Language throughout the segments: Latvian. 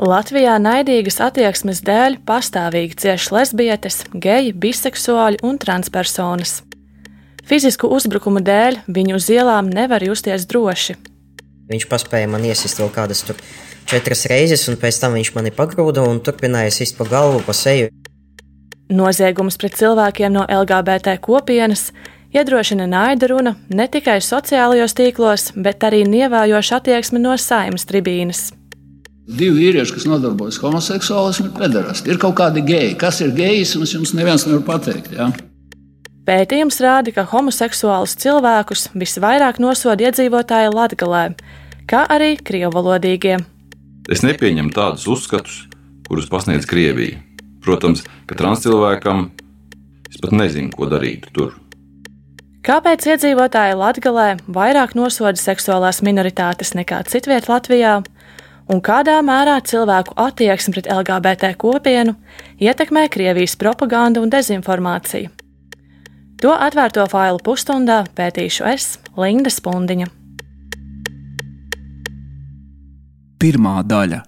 Latvijā naidīgas attieksmes dēļ pastāvīgi cieš lesbietes, geji, biseksuāļi un transpersonas. Fizisku uzbrukumu dēļ viņu uz ielām nevar justies droši. Viņš paspēja man iesist vēl kādas tur četras reizes, un pēc tam viņš mani pagrūda un turpināja sist pa galvu, pa seju. Noziegums pret cilvēkiem no LGBT kopienas iedrošina naida runa ne tikai sociālajos tīklos, bet arī nievājoša attieksme no saimnes tribīnes. Divi vīrieši, kas nodarbojas ar homoseksuālismu, ir pederasti. Ir kaut kādi geji. Kas ir gejisms, jums neviens nevar pateikt. Ja? Pētījums rāda, ka homoseksuālus cilvēkus visvairāk nosoda iedzīvotāji Latvijā, kā arī krievalodīgie. Es nepieņemu tādus uzskatus, kurus pasniedz Krievija. Protams, ka transcilvēkam es pat nezinu, ko darīt tur. Kāpēc iedzīvotāji Latvijā vairāk nosoda seksuālās minoritātes nekā citviet Latvijā? Un kādā mērā cilvēku attieksme pret LGBT kopienu ietekmē Krievijas propaganda un dezinformāciju. To atvērto failu pusstundā pētīšu es, Linda Spundiņa. Pirmā daļa.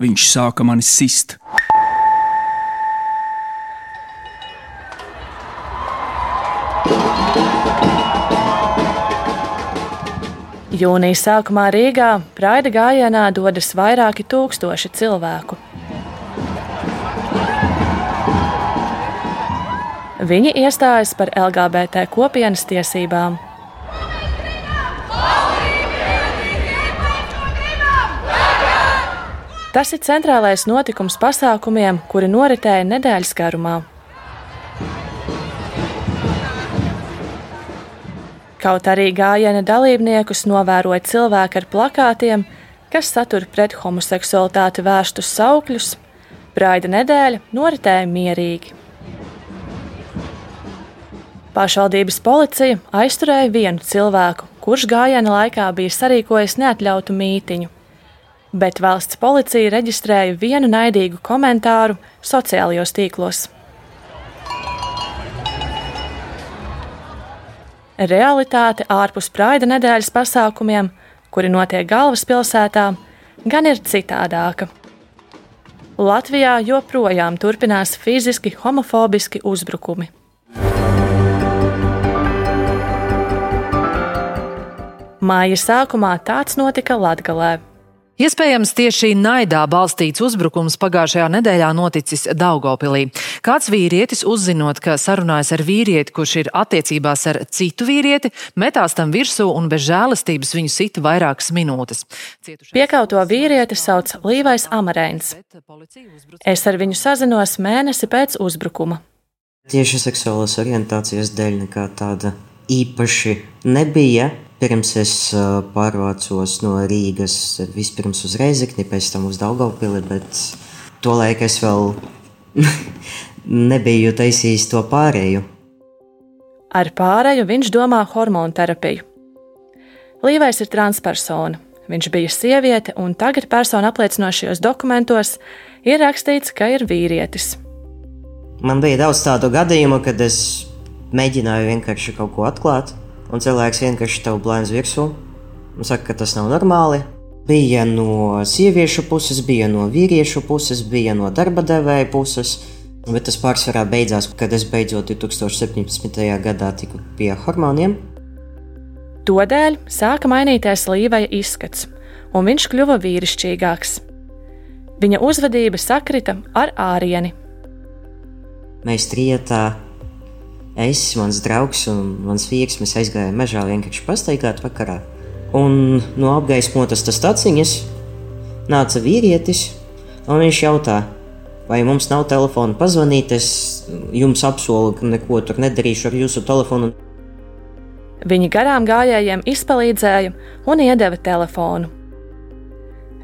Viņš sāka mani sist. Jūnijas sākumā Rīgā Praida gājienā dodas vairāki tūkstoši cilvēku. Viņi iestājas par LGBT kopienas tiesībām. Tas ir centrālais notikums pasākumiem, kuri noritēja nedēļas garumā. Kaut arī gājiena dalībniekus novēroja cilvēki ar plakātiem, kas satur pret homoseksualitāti vērstus saukļus, Braida nedēļa noritēja mierīgi. Pašvaldības policija aizturēja vienu cilvēku, kurš gājiena laikā bija sarīkojis neatļautu mītiņu, bet valsts policija reģistrēja vienu naidīgu komentāru sociālajos tīklos. Realitāte ārpus Praida nedēļas pasākumiem, kuri notiek galvaspilsētā, gan ir citādāka. Latvijā joprojām turpinās fiziski homofobiski uzbrukumi. Māja sākumā tāds notika Latvijā. Iespējams, tieši naidā balstīts uzbrukums pagājušajā nedēļā noticis Daugopilī. Kāds vīrietis, uzzinot, ka sarunājas ar vīrieti, kurš ir attiecībās ar citu vīrieti, metās tam virsū un bez žēlastības viņu sita vairākas minūtes. Piekauto vīrieti sauc Līvais Amarēns. Es ar viņu sazinos mēnesi pēc uzbrukuma. Tieši seksuālās orientācijas dēļ nekā tāda īpaši nebija. Pirms es pārvācos no Rīgas vispirms uz Reizekni, pēc tam uz Daugavpili, bet tolaik es vēl nebiju taisījis to pārēju. Ar pārēju viņš domā hormonu terapiju. Līvais ir transpersona. Viņš bija sieviete, un tagad persona apliecinošajos dokumentos ir rakstīts, ka ir vīrietis. Man bija daudz tādu gadījumu, kad es mēģināju vienkārši kaut ko atklāt un cilvēks vienkārši tev blēņas virsū un saka, ka tas nav normāli. Bija no sieviešu puses, bija no vīriešu puses, bija no darba devēja puses. Bet tas pārsvarā beidzās, kad es beidzot 2017. gadā tiku pie hormoniem. Todēļ sāka mainīties līvaja izskats, un viņš kļuva vīrišķīgāks. Viņa uzvedība sakrita ar ārieni. Mēs trietā Es, mans draugs un mans vīrs, mēs aizgājām mežā vienkārši pastaigāt vakarā. Un no apgaismotas tas taciņas nāca vīrietis, un viņš jautā, vai mums nav telefona pazvanīt. Es jums apsolu, ka neko tur nedarīšu ar jūsu telefonu. Viņi garām gājējiem izpalīdzēja un iedeva telefonu.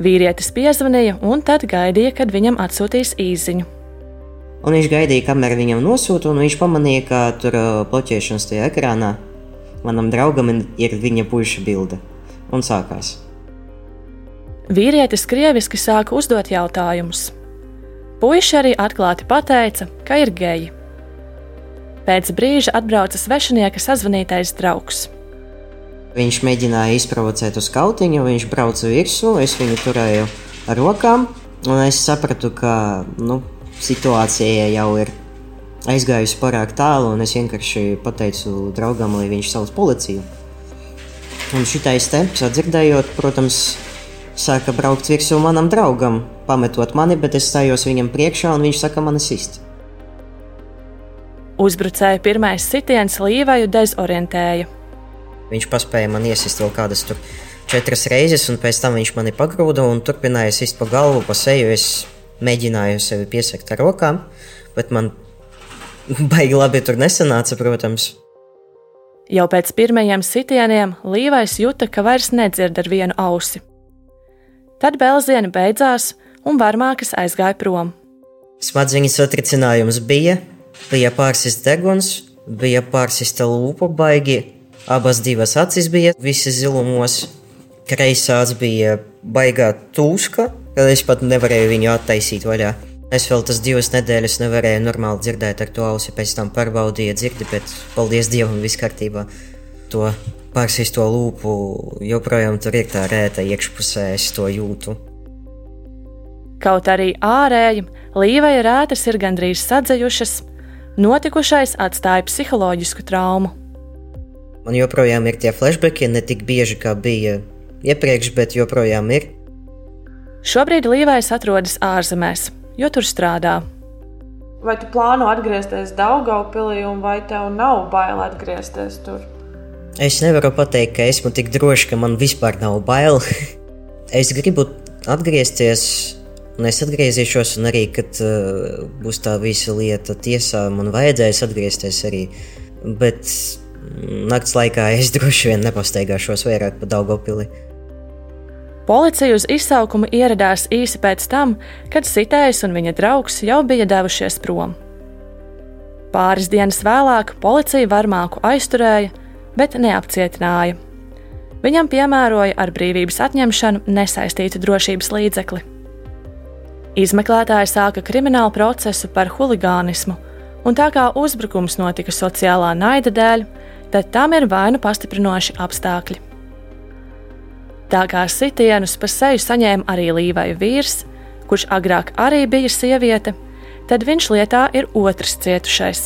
Vīrietis piezvanīja un tad gaidīja, kad viņam atsūtīs īsiņu. Un viņš gaidīja, kamēr viņam nosūta, un viņš pamanīja, ka tur bloķēšanas tajā ekrānā manam draugam ir viņa puiša bilde. Un sākās. Vīrietis krieviski sāka uzdot jautājumus. Puiši arī atklāti pateica, ka ir geji. Pēc brīža atbrauca svešinieka sazvanītais draugs. Viņš mēģināja izprovocēt uz kautiņu, viņš brauca virsū, es viņu turēju ar rokām, Un es sapratu, ka nu, situācija jau ir aizgājusi pārāk tālu, un es vienkārši pateicu draugam, lai viņš sauc policiju. Un šitais te, sadzirdējot, protams, sāka braukt virsū manam draugam, pametot mani, bet es stājos viņam priekšā, un viņš saka, man sist. Uzbrucēja pirmais sitiens Līvaju dezorientēja. Viņš paspēja man iesist vēl kādas tur četras reizes, un pēc tam viņš mani pagrūda un turpināja sist pa galvu, pa seju. Es mēģināju sevi piesakt ar rokām, bet man baigi labi tur nesanāca, protams. Jau pēc pirmajiem sitieniem Līvais jūta, ka vairs nedzird ar vienu ausi. Tad bēlzieni beidzās, un varmākas aizgāja prom. Smadzeņu satricinājums bija, bija pārsis deguns, bija pārsista lūpa baigi, abas divas acis bija visas zilumos, kreisās bija baigā tūska, kad es pat nevarēju viņu attaisīt vaļā. Es vēl tas divas nedēļas nevarēju normāli dzirdēt ar to ausi, pēc tam pārbaudīju dzirdi, bet paldies Dievam, viss kārtībā. To pārsīsto lūpu joprojām tur ir tā rēta iekšpusē, es to jūtu. Kaut arī ārēji līveja rētas ir gandrīz sadzējušas, notikušais atstāja psiholoģisku traumu. Man joprojām ir tie flashbacki, ne tik bieži kā bija iepriekš, bet joprojām ir. Šobrīd Līvais atrodas ārzemēs, jo tur strādā. Vai tu plāno atgriezties Daugaupilī, un vai tev nav bail atgriezties tur? Es nevaru pateikt, ka esmu tik drošs, ka man vispār nav bail. es gribu atgriezties, un es atgriezīšos, un arī, kad uh, būs tā visa lieta tiesā, man vajadzēs atgriezties arī. Bet nakts laikā es droši vien nepastaigāšos vairāk pa Daugopili. Policija uz izsaukumu ieradās īsi pēc tam, kad sitējs un viņa draugs jau bija devušies prom. Pāris dienas vēlāk policija varmāku aizturēja, bet neapcietināja. Viņam piemēroja ar brīvības atņemšanu nesaistītu drošības līdzekli. Izmeklētāji sāka kriminālu procesu par huligānismu, un tā kā uzbrukums notika sociālā naida dēļ, tad tam ir vainu pastiprinoši apstākļi. Tā kā sitienus pa seju saņēma arī līvai vīrs, kurš agrāk arī bija sieviete, tad viņš lietā ir otrs cietušais.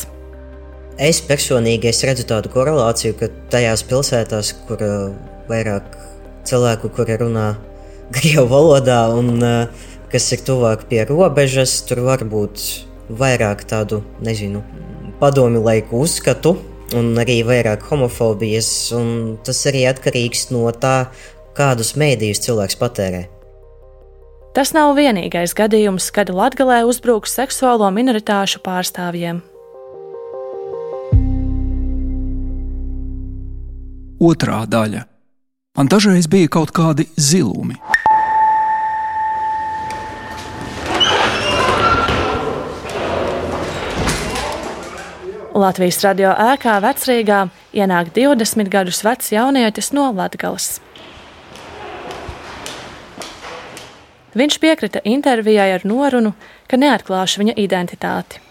Es personīgi es redzu tādu korelāciju, ka tajās pilsētās, kur uh, vairāk cilvēku, kuri runā krievu valodā un uh, kas ir tuvāk pie robežas, tur var būt vairāk tādu, nezinu, padomi laiku uzskatu un arī vairāk homofobijas, un tas arī atkarīgs no tā, kādus mēdījus cilvēks patērē. Tas nav vienīgais gadījums, kad Latvijā uzbruks seksuālo minoritāšu pārstāvjiem. Otrā daļa. Man dažreiz bija kaut kādi zilumi. Latvijas radio ēkā vecrīgā ienāk 20 gadus vecs jaunietis no Latvijas. Viņš piekrita intervijai ar norunu, ka neatklāšu viņa identitāti.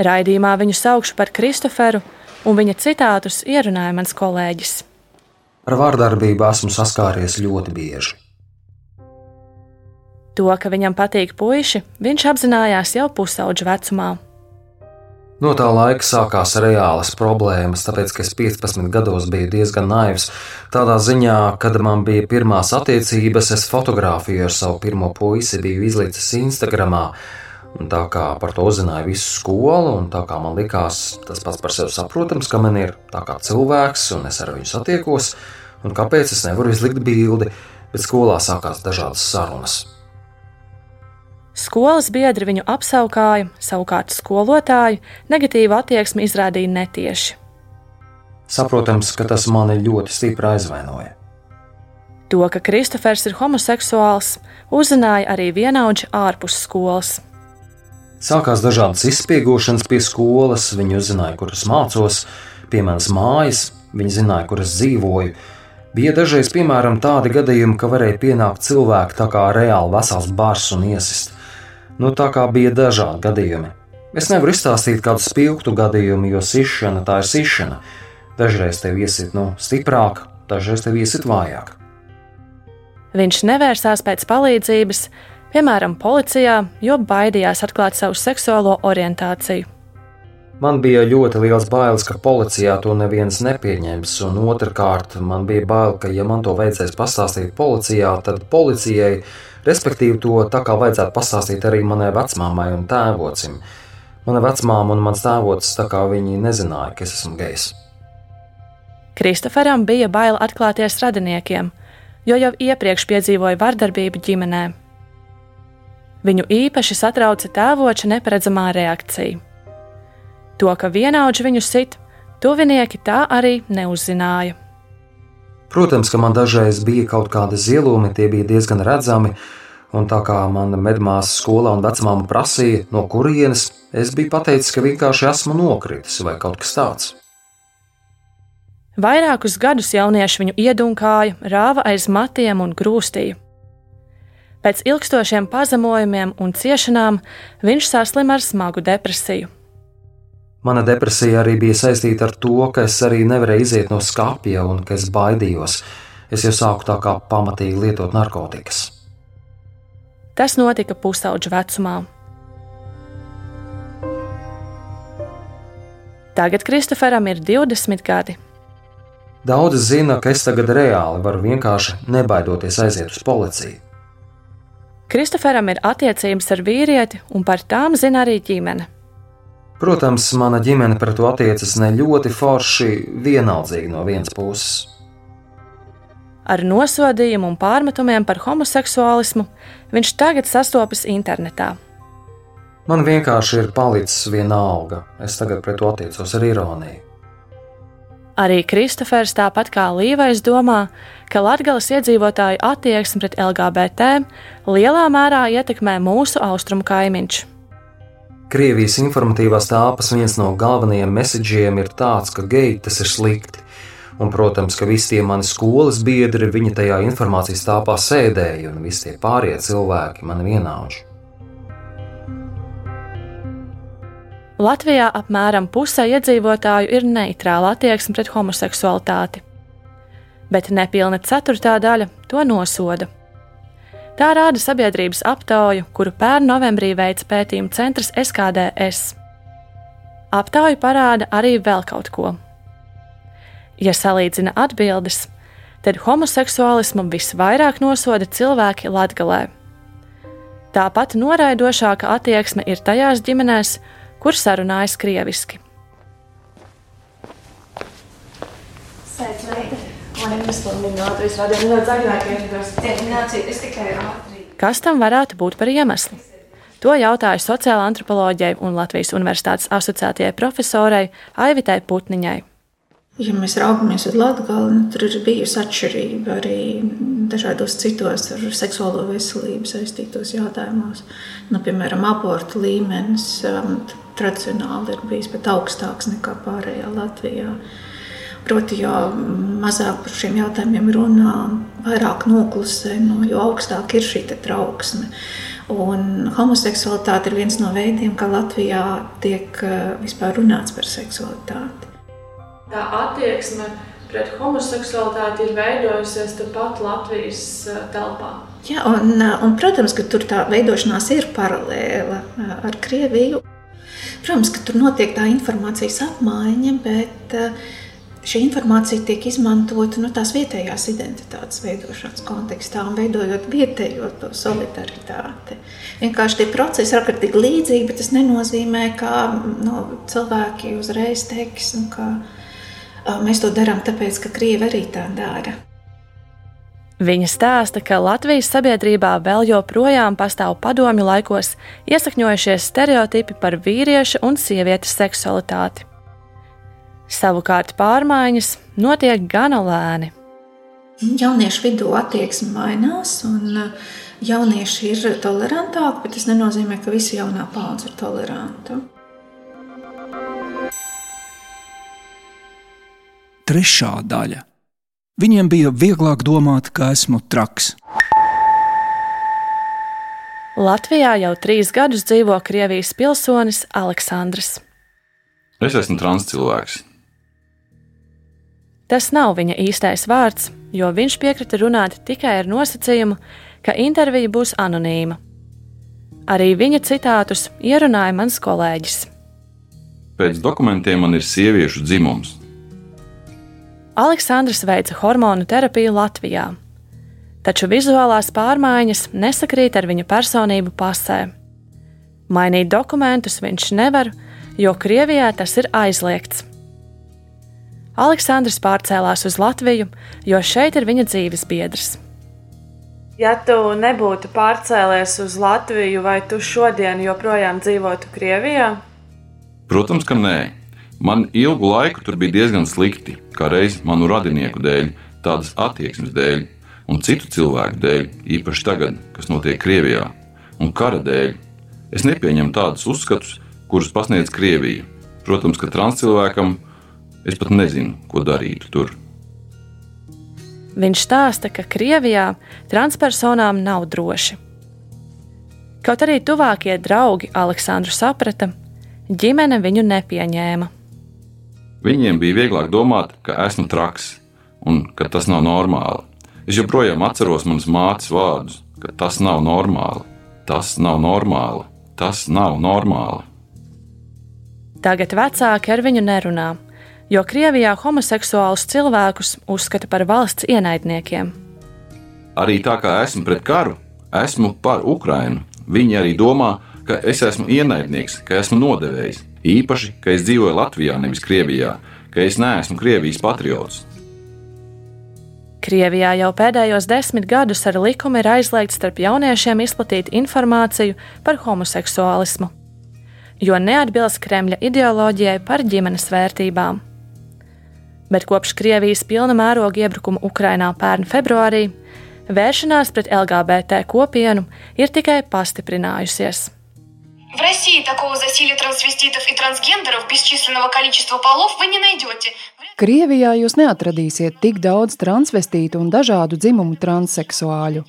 Raidījumā viņu saukšu par Kristoferu, un viņa citātus ierunāja mans kolēģis. Ar vārdarbību esmu saskāries ļoti bieži. To, ka viņam patīk puiši, viņš apzinājās jau pusauģa vecumā. No tā laika sākās reālas problēmas, tāpēc, ka es 15 gados biju diezgan naivs. Tādā ziņā, kad man bija pirmās attiecības, es fotografēju ar savu pirmo puisi, biju izlicis Instagramā. Un tā kā par to uzzināja visu skolu, un tā kā man likās tas pats par sevi saprotams, ka man ir tā kā cilvēks, un es ar viņu satiekos, un kāpēc es nevaru izlikt bildi, bet skolā sākās dažādas sarunas. Skolas biedri viņu apsaukāja, savukārt skolotāju negatīvu attieksmi izrādīja netieši. Saprotams, ka tas mani ļoti stipri aizvainoja. To, ka Kristofers ir homoseksuāls, uzzināja arī vienaudži ārpus skolas. Sākās dažādas izspiegošanas pie skolas, viņi uzzināja, kur es mācos, pie manas mājas, viņi zināja, kur es dzīvoju. Bija dažreiz, piemēram, tādi gadījumi, ka varēja pienākt cilvēki tā kā reāli vesels bars un iesist. Nu, tā kā bija dažādi gadījumi. Es nevaru izstāstīt kādu spilgtu gadījumu, jo sišana tā ir sišana. Dažreiz tev iesit nu, stiprāk, dažreiz tev iesit vājāk. Viņš nevērsās pēc palīdzības, piemēram, policijā, jo baidījās atklāt savu seksuālo orientāciju. Man bija ļoti liels bailes, ka policijā to neviens nepieņems, un otrkārt, man bija bail, ka, ja man to vajadzēs pastāstīt policijā, tad policijai, respektīvi, to tā kā vajadzētu pastāstīt arī manai vecmāmai un tēvocim. Mana vecmāma un mans tēvocis tā kā viņi nezināja, ka es esmu gejs. Kristoferam bija bail atklāties radiniekiem, jo jau iepriekš piedzīvoja vardarbību ģimenē. Viņu īpaši satrauca tēvoča neparedzamā reakcija. To, ka vienaudži viņu sit, tuvinieki tā arī neuzzināja. Protams, ka man dažreiz bija kaut kādi zilumi, tie bija diezgan redzami, un tā kā mana medmāsa skolā un vecmāma prasīja, no kurienes, es biju pateicis, ka vienkārši esmu nokritis vai kaut kas tāds. Vairākus gadus jaunieši viņu iedunkāja, rāva aiz matiem un grūstīja. Pēc ilgstošiem pazemojumiem un ciešanām viņš saslima ar smagu depresiju. Mana depresija arī bija saistīta ar to, ka es arī nevarēju iziet no skāpja un ka es baidījos. Es jau sāku tā kā pamatīgi lietot narkotikas. Tas notika pusauģa vecumā. Tagad Kristoferam ir 20 gadi. Daudzi zina, ka es tagad reāli varu vienkārši nebaidoties aiziet uz policiju. Kristoferam ir attiecības ar vīrieti, un par tām zina arī ģimene. Protams, mana ģimene pret to attiecas ne ļoti forši, vienaldzīgi no vienas puses. Ar nosodījumu un pārmetumiem par homoseksuālismu viņš tagad sastopas internetā. Man vienkārši ir palicis viena alga. Es tagad pret to attiecos ar ironiju. Arī Kristofers, tāpat kā Līvais, domā, ka Latvijas iedzīvotāju attieksme pret LGBT lielā mērā ietekmē mūsu austrumu kaimiņš. Krievijas informatīvās tāpas viens no galvenajiem mesiģiem ir tāds, ka geji tas ir slikti. Un, protams, ka visi tie mani skolas biedri, viņi tajā informācijas tāpā sēdēja, un visi tie pārējie cilvēki man vienādi. Latvijā apmēram pusē iedzīvotāju ir neitrāla attieksme pret homoseksualitāti, bet nepilna ceturtā daļa to nosoda. Tā rāda sabiedrības aptauju, kuru pērn novembrī veica pētījuma centrs SKDS. Aptauja parāda arī vēl kaut ko. Ja salīdzina atbildes, tad homoseksuālismu visvairāk nosoda cilvēki Latvijā. Tāpat noraidošāka attieksme ir tajās ģimenēs, kur sarunājas krieviski. Sveicināti! Kas tam varētu būt par iemeslu? To jautāju sociālā antropoloģijai un Latvijas Universitātes asociētajai profesorai Aivitai Putniņai. Ja mēs raugamies uz Latviju, nu, tur ir bijusi atšķirība arī dažādos citos ar seksuālo veselību saistītos jautājumos. Nu, piemēram, abortu līmenis um, tradicionāli ir bijis pat augstāks nekā pārējā Latvijā. Proti, jo mazāk par šiem jautājumiem runā, vairāk noklusē, no, nu, jo augstāka ir šī trauksme. Un homoseksualitāte ir viens no veidiem, kā Latvijā tiek eh, vispār runāts par seksualitāti. Tā attieksme pret homoseksualitāti ir veidojusies tepat Latvijas eh, telpā. Jā, un, eh, un, protams, ka tur tā veidošanās ir paralēla ar Krieviju. Protams, ka tur notiek tā informācijas apmaiņa, bet uh, šī informācija tiek izmantota nu, tās vietējās identitātes veidošanas kontekstā un veidojot vietējo to solidaritāti. Vienkārši tie procesi ir ārkārtīgi līdzīgi, bet tas nenozīmē, ka nu, cilvēki uzreiz teiks, nu, ka mēs to darām tāpēc, ka Krievi arī tā dara. Viņa stāsta, ka Latvijas sabiedrībā vēl joprojām pastāv padomju laikos iesakņojušies stereotipi par vīrieša un sievietes seksualitāti. Savukārt pārmaiņas notiek gana lēni. Jauniešu vidū attieksme mainās, un uh, jaunieši ir tolerantāki, bet tas nenozīmē, ka visa jaunā paudze ir toleranta. Trešā daļa. Viņiem bija vieglāk domāt, ka esmu traks. Latvijā jau trīs gadus dzīvo Krievijas pilsonis Aleksandrs. Es esmu trans cilvēks. Tas nav viņa īstais vārds, jo viņš piekrita runāt tikai ar nosacījumu, ka intervija būs anonīma. Arī viņa citātus ierunāja mans kolēģis. Pēc dokumentiem man ir sieviešu dzimums. Aleksandrs veica hormonu terapiju Latvijā, taču vizuālās pārmaiņas nesakrīt ar viņa personību pasē. Mainīt dokumentus viņš nevar, jo Krievijā tas ir aizliegts. Aleksandrs pārcēlās uz Latviju, jo šeit ir viņa dzīves biedrs. Ja tu nebūtu pārcēlies uz Latviju, vai tu šodien joprojām dzīvotu Krievijā? Protams, ka nē. Man ilgu laiku tur bija diezgan slikti, kā reiz manu radinieku dēļ, tādas attieksmes dēļ, un citu cilvēku dēļ, īpaši tagad, kas notiek Krievijā, un kara dēļ. Es nepieņemu tādus uzskatus, kurus pasniedz Krievija. Protams, ka transcilvēkam Es pat nezinu, ko darītu tur. Viņš stāsta, ka Krievijā transpersonām nav droši. Kaut arī tuvākie draugi Aleksandru saprata, ģimene viņu nepieņēma. Viņiem bija vieglāk domāt, ka esmu traks un ka tas nav normāli. Es joprojām atceros manas mātes vārdus, ka tas nav normāli, tas nav normāli, tas nav normāli. Tagad vecāki ar viņu nerunā, jo Krievijā homoseksuālus cilvēkus uzskata par valsts ienaidniekiem. Arī tā kā esmu pret karu, esmu par Ukrajinu. Viņi arī domā, ka es esmu ienaidnieks, ka esmu nodevējs. Īpaši, ka es dzīvoju Latvijā, nevis Krievijā, ka es neesmu Krievijas patriots. Krievijā jau pēdējos desmit gadus ar likumu ir aizliegts starp jauniešiem izplatīt informāciju par homoseksuālismu, jo neatbilst Kremļa ideoloģijai par ģimenes vērtībām bet kopš Krievijas pilna mēroga iebrukuma Ukrainā pērn februārī vēršanās pret LGBT kopienu ir tikai pastiprinājusies. В России такого засилия трансвеститов и трансгендеров бесчисленного количества полов вы не найдете. Krievijā jūs neatradīsiet tik daudz transvestītu un dažādu dzimumu transseksuāļu.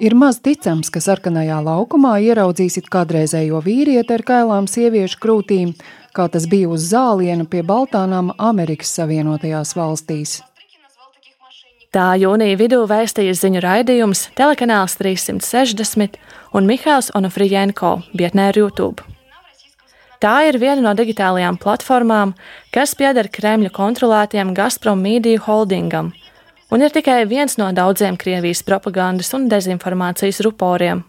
Ir maz ticams, ka sarkanajā laukumā ieraudzīsiet kādreizējo vīrieti ar kailām sieviešu krūtīm kā tas bija uz zāliena pie Baltānām Amerikas Savienotajās valstīs. Tā jūnija vidū vēstīja ziņu raidījums telekanāls 360 un Mihāls Onofrijenko vietnē ar YouTube. Tā ir viena no digitālajām platformām, kas pieder Kremļa kontrolētiem Gazprom Media holdingam un ir tikai viens no daudziem Krievijas propagandas un dezinformācijas ruporiem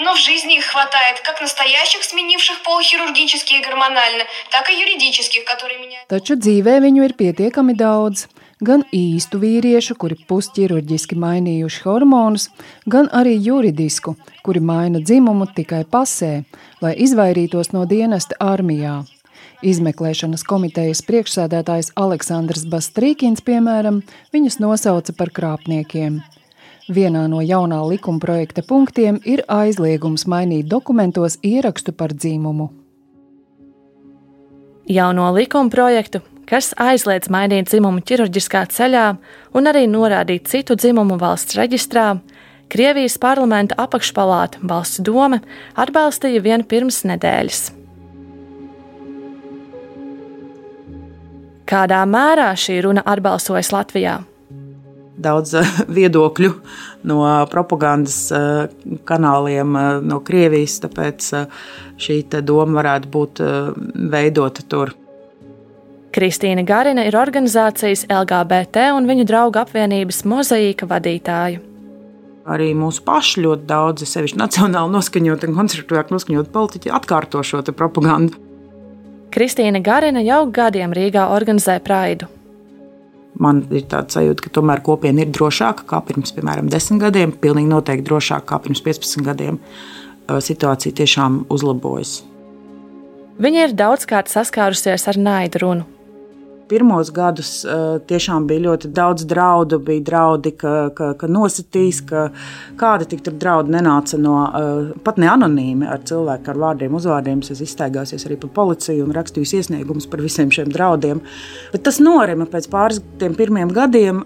Но в жизни их хватает как настоящих, сменивших пол хирургически и гормонально, так и юридических, которые меняют. Taču dzīvē viņu ir pietiekami daudz. Gan īstu vīriešu, kuri pusķirurģiski mainījuši hormonus, gan arī juridisku, kuri maina dzimumu tikai pasē, lai izvairītos no dienesta armijā. Izmeklēšanas komitejas priekšsēdētājs Aleksandrs Bastrīkins, piemēram, viņus nosauca par krāpniekiem. Vienā no jaunā likuma projekta punktiem ir aizliegums mainīt dokumentos ierakstu par dzīmumu. Jauno likuma projektu, kas aizliedz mainīt dzimumu ķirurģiskā ceļā un arī norādīt citu dzimumu valsts reģistrā, Krievijas parlamenta apakšpalāta valsts doma atbalstīja vien pirms nedēļas. Kādā mērā šī runa atbalsojas Latvijā? Daudz eh, viedokļu no propagandas eh, kanāliem eh, no Krievijas, tāpēc šī doma varētu būt veidota tur. Kristīna Garina ir organizācijas LGBT un viņu draugu apvienības mozaīka vadītāja. Arī mūsu paši ļoti daudzi, sevišķi nacionāli noskaņoti un konservatīvāk noskaņoti politiķi, atkārto šo propagandu. Kristīna Garina jau gadiem Rīgā organizē praidu. Man ir tāds sajūta, ka tomēr kopiena ir drošāka nekā pirms, piemēram, desmit gadiem. Pilnīgi noteikti drošāka nekā pirms 15 gadiem. Situācija tiešām uzlabojas. Viņa ir daudzkārt saskārusies ar naidu runu pirmos gadus uh, tiešām bija ļoti daudz draudu. Bija draudi, ka, ka, ka nositīs, ka kādi tik tur draudi nenāca no uh, pat ne anonīmi ar cilvēku ar vārdiem, uzvārdiem. Es iztaigāsies arī pa policiju un rakstīju iesniegumus par visiem šiem draudiem. Bet tas norima pēc pāris tiem pirmiem gadiem.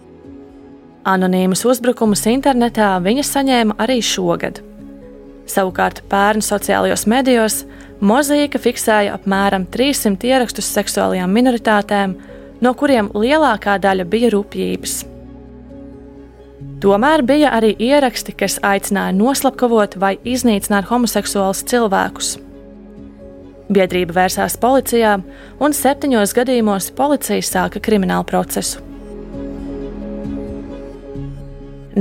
Anonīmus uzbrukumus internetā viņa saņēma arī šogad. Savukārt pērn sociālajos medijos Mozaīka fiksēja apmēram 300 ierakstus seksuālajām minoritātēm, no kuriem lielākā daļa bija rupjības. Tomēr bija arī ieraksti, kas aicināja noslapkavot vai iznīcināt homoseksuālus cilvēkus. Biedrība vērsās policijā, un septiņos gadījumos policija sāka kriminālu procesu.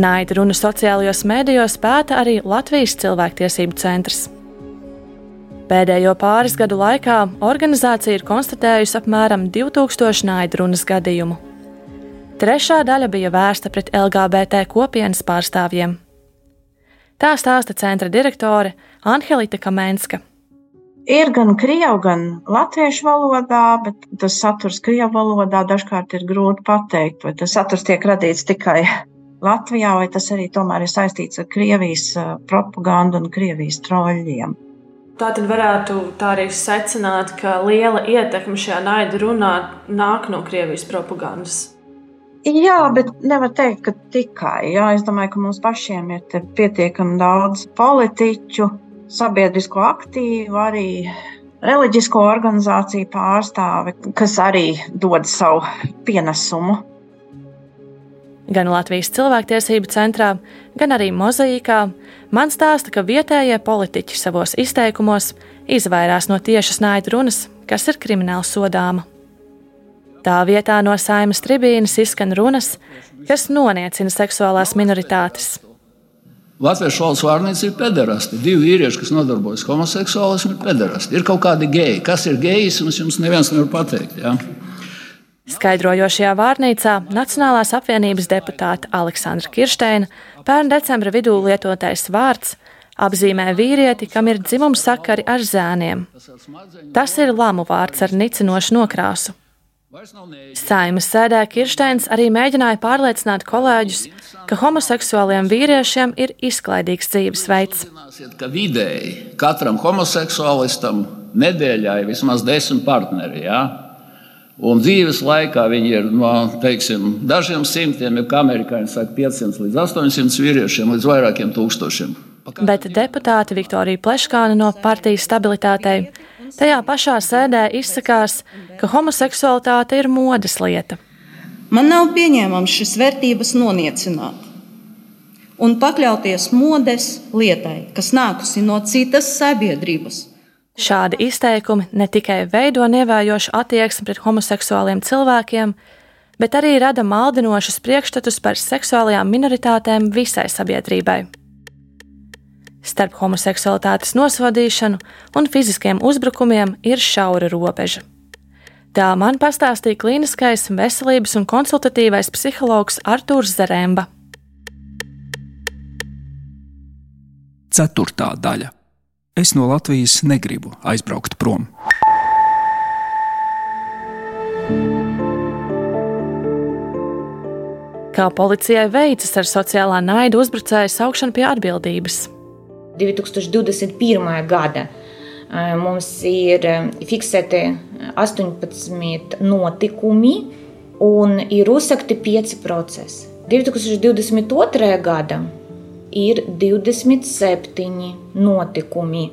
Naida runa sociālajos mēdījos pēta arī Latvijas cilvēktiesību centrs. Pēdējo pāris gadu laikā organizācija ir konstatējusi apmēram 2000 naidrunas gadījumu. Trešā daļa bija vērsta pret LGBT kopienas pārstāvjiem. Tā stāsta centra direktore Angelita Kamenska. Ir gan krievu, gan latviešu valodā, bet tas saturs krievu valodā dažkārt ir grūti pateikt, vai tas saturs tiek radīts tikai Latvijā, vai tas arī tomēr ir saistīts ar Krievijas propagandu un Krievijas troļļiem. Tā tad varētu tā arī secināt, ka liela ietekme šajā naida runā nāk no Krievijas propagandas. Jā, bet nevar teikt, ka tikai. Jā, es domāju, ka mums pašiem ir pietiekami daudz politiķu, sabiedrisko aktīvu, arī reliģisko organizāciju pārstāvi, kas arī dod savu pienesumu gan Latvijas cilvēktiesību centrā, gan arī mozaīkā, man stāsta, ka vietējie politiķi savos izteikumos izvairās no tiešas naidu runas, kas ir krimināli sodāma. Tā vietā no saimas tribīnes izskan runas, kas noniecina seksuālās minoritātes. Latvijas valsts vārnīca ir pederasti. Divi vīrieši, kas nodarbojas homoseksuālismu, ir pederasti. Ir kaut kādi geji. Kas ir gejs, jums neviens nevar pateikt. Ja? Skaidrojošajā vārnīcā Nacionālās apvienības deputāta Aleksandra Kirsteina pērn decembra vidū lietotais vārds apzīmē vīrieti, kam ir dzimums sakari ar zēniem. Tas ir lamu vārds ar nicinošu nokrāsu. Saimas sēdē Kirsteins arī mēģināja pārliecināt kolēģus, ka homoseksuāliem vīriešiem ir izklaidīgs dzīvesveids. Ka vidēji katram homoseksuālistam nedēļā ir vismaz desmit partneri. Ja? Un dzīves laikā viņi ir no teiksim, dažiem simtiem, kā amerikāņi saka, 500 līdz 800 vīriešiem, līdz vairākiem tūkstošiem. Bet deputāte Viktorija Pleškāna no partijas stabilitātei tajā pašā sēdē izsakās, ka homoseksualitāte ir modes lieta. Man nav pieņēmams šis vērtības noniecināt un pakļauties modes lietai, kas nākusi no citas sabiedrības Šādi izteikumi ne tikai veido nevējošu attieksmi pret homoseksuāliem cilvēkiem, bet arī rada maldinošus priekšstatus par seksuālajām minoritātēm visai sabiedrībai. Starp homoseksualitātes nosodīšanu un fiziskiem uzbrukumiem ir šaura robeža. Tā man pastāstīja klīniskais veselības un konsultatīvais psihologs Artūrs Zaremba. Ceturtā daļa Es no Latvijas negribu aizbraukt prom. Kā policijai veicas ar sociālā naida uzbrucēju saukšanu pie atbildības? 2021. gada mums ir fiksēti 18 notikumi un ir uzsakti 5 procesi. 2022. gada ir 27 notikumi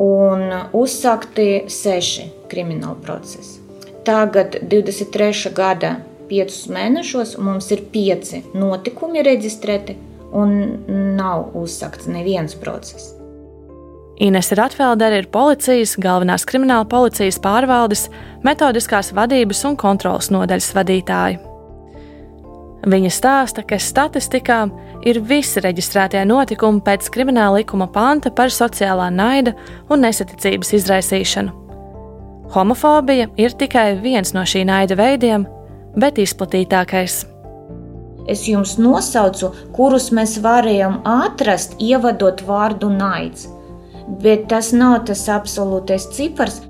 un uzsākti 6 krimināla procesi. Tagad, 23. gada 5 mēnešos, mums ir 5 notikumi reģistrēti un nav uzsākts neviens process. Ines Ratfeldere ir policijas, galvenās krimināla policijas pārvaldes, metodiskās vadības un kontrolas nodaļas vadītāja. Viņa stāsta, ka statistikā ir visi reģistrētie notikumi pēc krimināla likuma panta par sociālā naida un nesaticības izraisīšanu. Homofobija ir tikai viens no šī naida veidiem, bet izplatītākais. Es jums nosaucu, kurus mēs varējām atrast, ievadot vārdu naids, bet tas nav tas absolūtais cipars.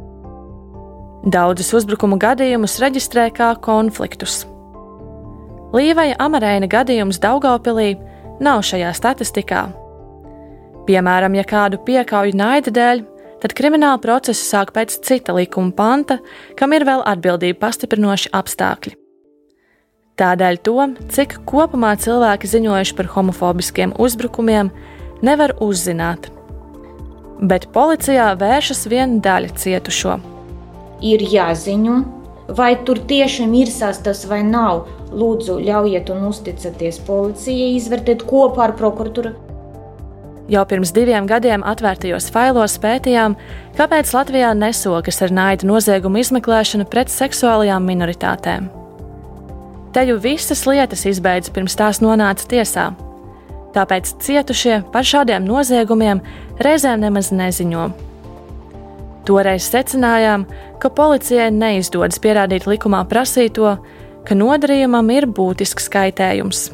Daudzus uzbrukumu gadījumus reģistrē kā konfliktus. Līvaja Amarēna gadījums Daugaupilī nav šajā statistikā. Piemēram, ja kādu piekauju naida dēļ, tad krimināla procesu sāk pēc cita likuma panta, kam ir vēl atbildība pastiprinoši apstākļi. Tādēļ to, cik kopumā cilvēki ziņojuši par homofobiskiem uzbrukumiem, nevar uzzināt. Bet policijā vēršas viena daļa cietušo. Ir jāziņo vai tur tiešām ir sastas vai nav. Lūdzu, ļaujiet un uzticaties policijai izvērtēt kopā ar prokuratūru. Jau pirms diviem gadiem atvērtajos failos pētījām, kāpēc Latvijā nesokas ar naida noziegumu izmeklēšanu pret seksuālajām minoritātēm. Te jau visas lietas izbeidz pirms tās nonāca tiesā. Tāpēc cietušie par šādiem noziegumiem reizēm nemaz neziņo. Toreiz secinājām, ka policijai neizdodas pierādīt likumā prasīto, ka nodarījumam ir būtisks kaitējums.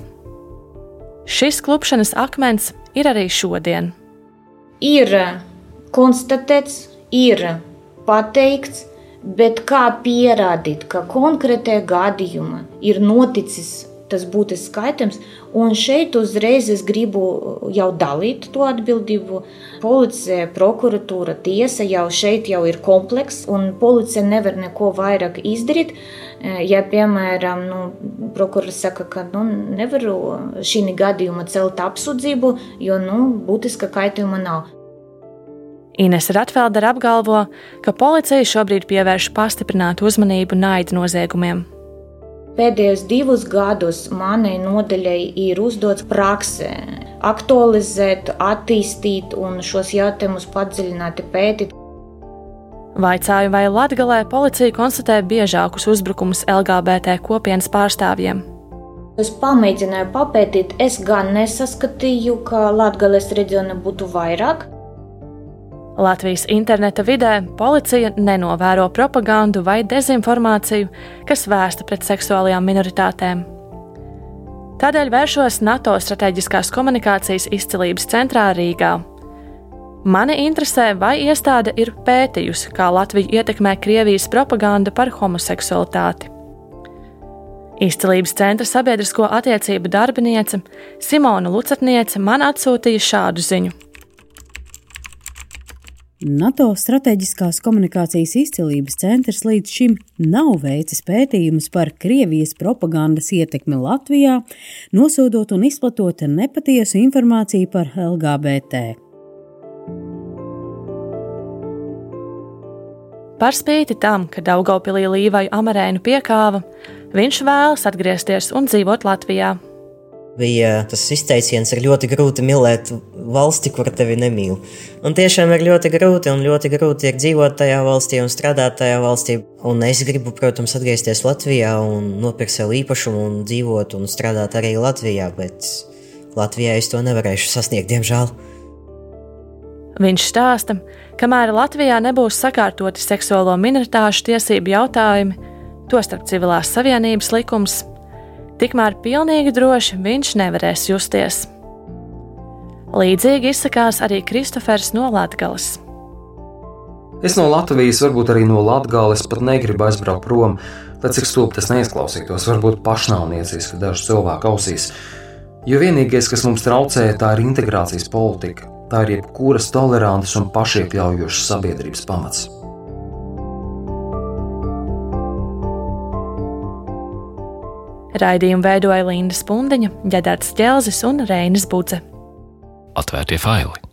Šis klupšanas akmens ir arī šodien. Ir konstatēts, ir pateikts, bet kā pierādīt, ka konkrētajā gadījumā ir noticis tas būtisks skaitams. Un šeit uzreiz es gribu jau dalīt to atbildību. Policija, prokuratūra, tiesa jau šeit jau ir komplekss, un policija nevar neko vairāk izdarīt. Ja, piemēram, nu, prokurors saka, ka nu, nevaru šī gadījuma celt apsūdzību, jo nu, būtiska kaitējuma nav. Ines Ratfelder apgalvo, ka policija šobrīd pievērš pastiprinātu uzmanību naida noziegumiem. Pēdējos divus gadus manai nodaļai ir uzdots praksē, aktualizēt, attīstīt un šos jautājumus padziļināti pētīt. Vaicāju, vai Latvijā policija konstatē biežākus uzbrukumus LGBT kopienas pārstāvjiem. Es pamēģināju papētīt, es gan nesaskatīju, ka Latvijas reģiona būtu vairāk, Latvijas interneta vidē policija nenovēro propagandu vai dezinformāciju, kas vērsta pret seksuālajām minoritātēm. Tādēļ vēršos NATO strateģiskās komunikācijas izcilības centrā Rīgā. Mani interesē, vai iestāde ir pētījusi, kā Latviju ietekmē Krievijas propaganda par homoseksualitāti. Izcilības centra sabiedrisko attiecību darbiniece Simona Lucatniece man atsūtīja šādu ziņu. NATO Strateģiskās komunikācijas izcilības centrs līdz šim nav veicis pētījumus par Krievijas propagandas ietekmi Latvijā, nosodot un izplatot nepatiesu informāciju par LGBT. Par spīti tam, ka Daugaupilī Līvaju Amarēnu piekāva, viņš vēlas atgriezties un dzīvot Latvijā bija tas izteiciens, ir ļoti grūti mīlēt valsti, kur tevi nemīl. Un tiešām ir ļoti grūti, un ļoti grūti ir dzīvot tajā valstī un strādāt tajā valstī. Un es gribu, protams, atgriezties Latvijā un nopirkt sev īpašumu un dzīvot un strādāt arī Latvijā, bet Latvijā es to nevarēšu sasniegt, diemžēl. Viņš stāsta, kamēr Latvijā nebūs sakārtoti seksuālo minoritāšu tiesību jautājumi, tostarp civilās savienības likums, tikmēr pilnīgi droši viņš nevarēs justies. Līdzīgi izsakās arī Kristofers no Latvijas. Es no Latvijas, varbūt arī no Latvijas, pat negribu aizbraukt prom, lai cik stulbi tas neizklausītos, varbūt pašnāvnieciski dažu cilvēku ausīs. Jo vienīgais, kas mums traucē, tā ir integrācijas politika. Tā ir jebkuras tolerantas un pašiekļaujošas sabiedrības pamats. Raidījumu veidoja Linda Spundiņa, Ģedards Čelzis un Reinis Buce. Atvērtie faili!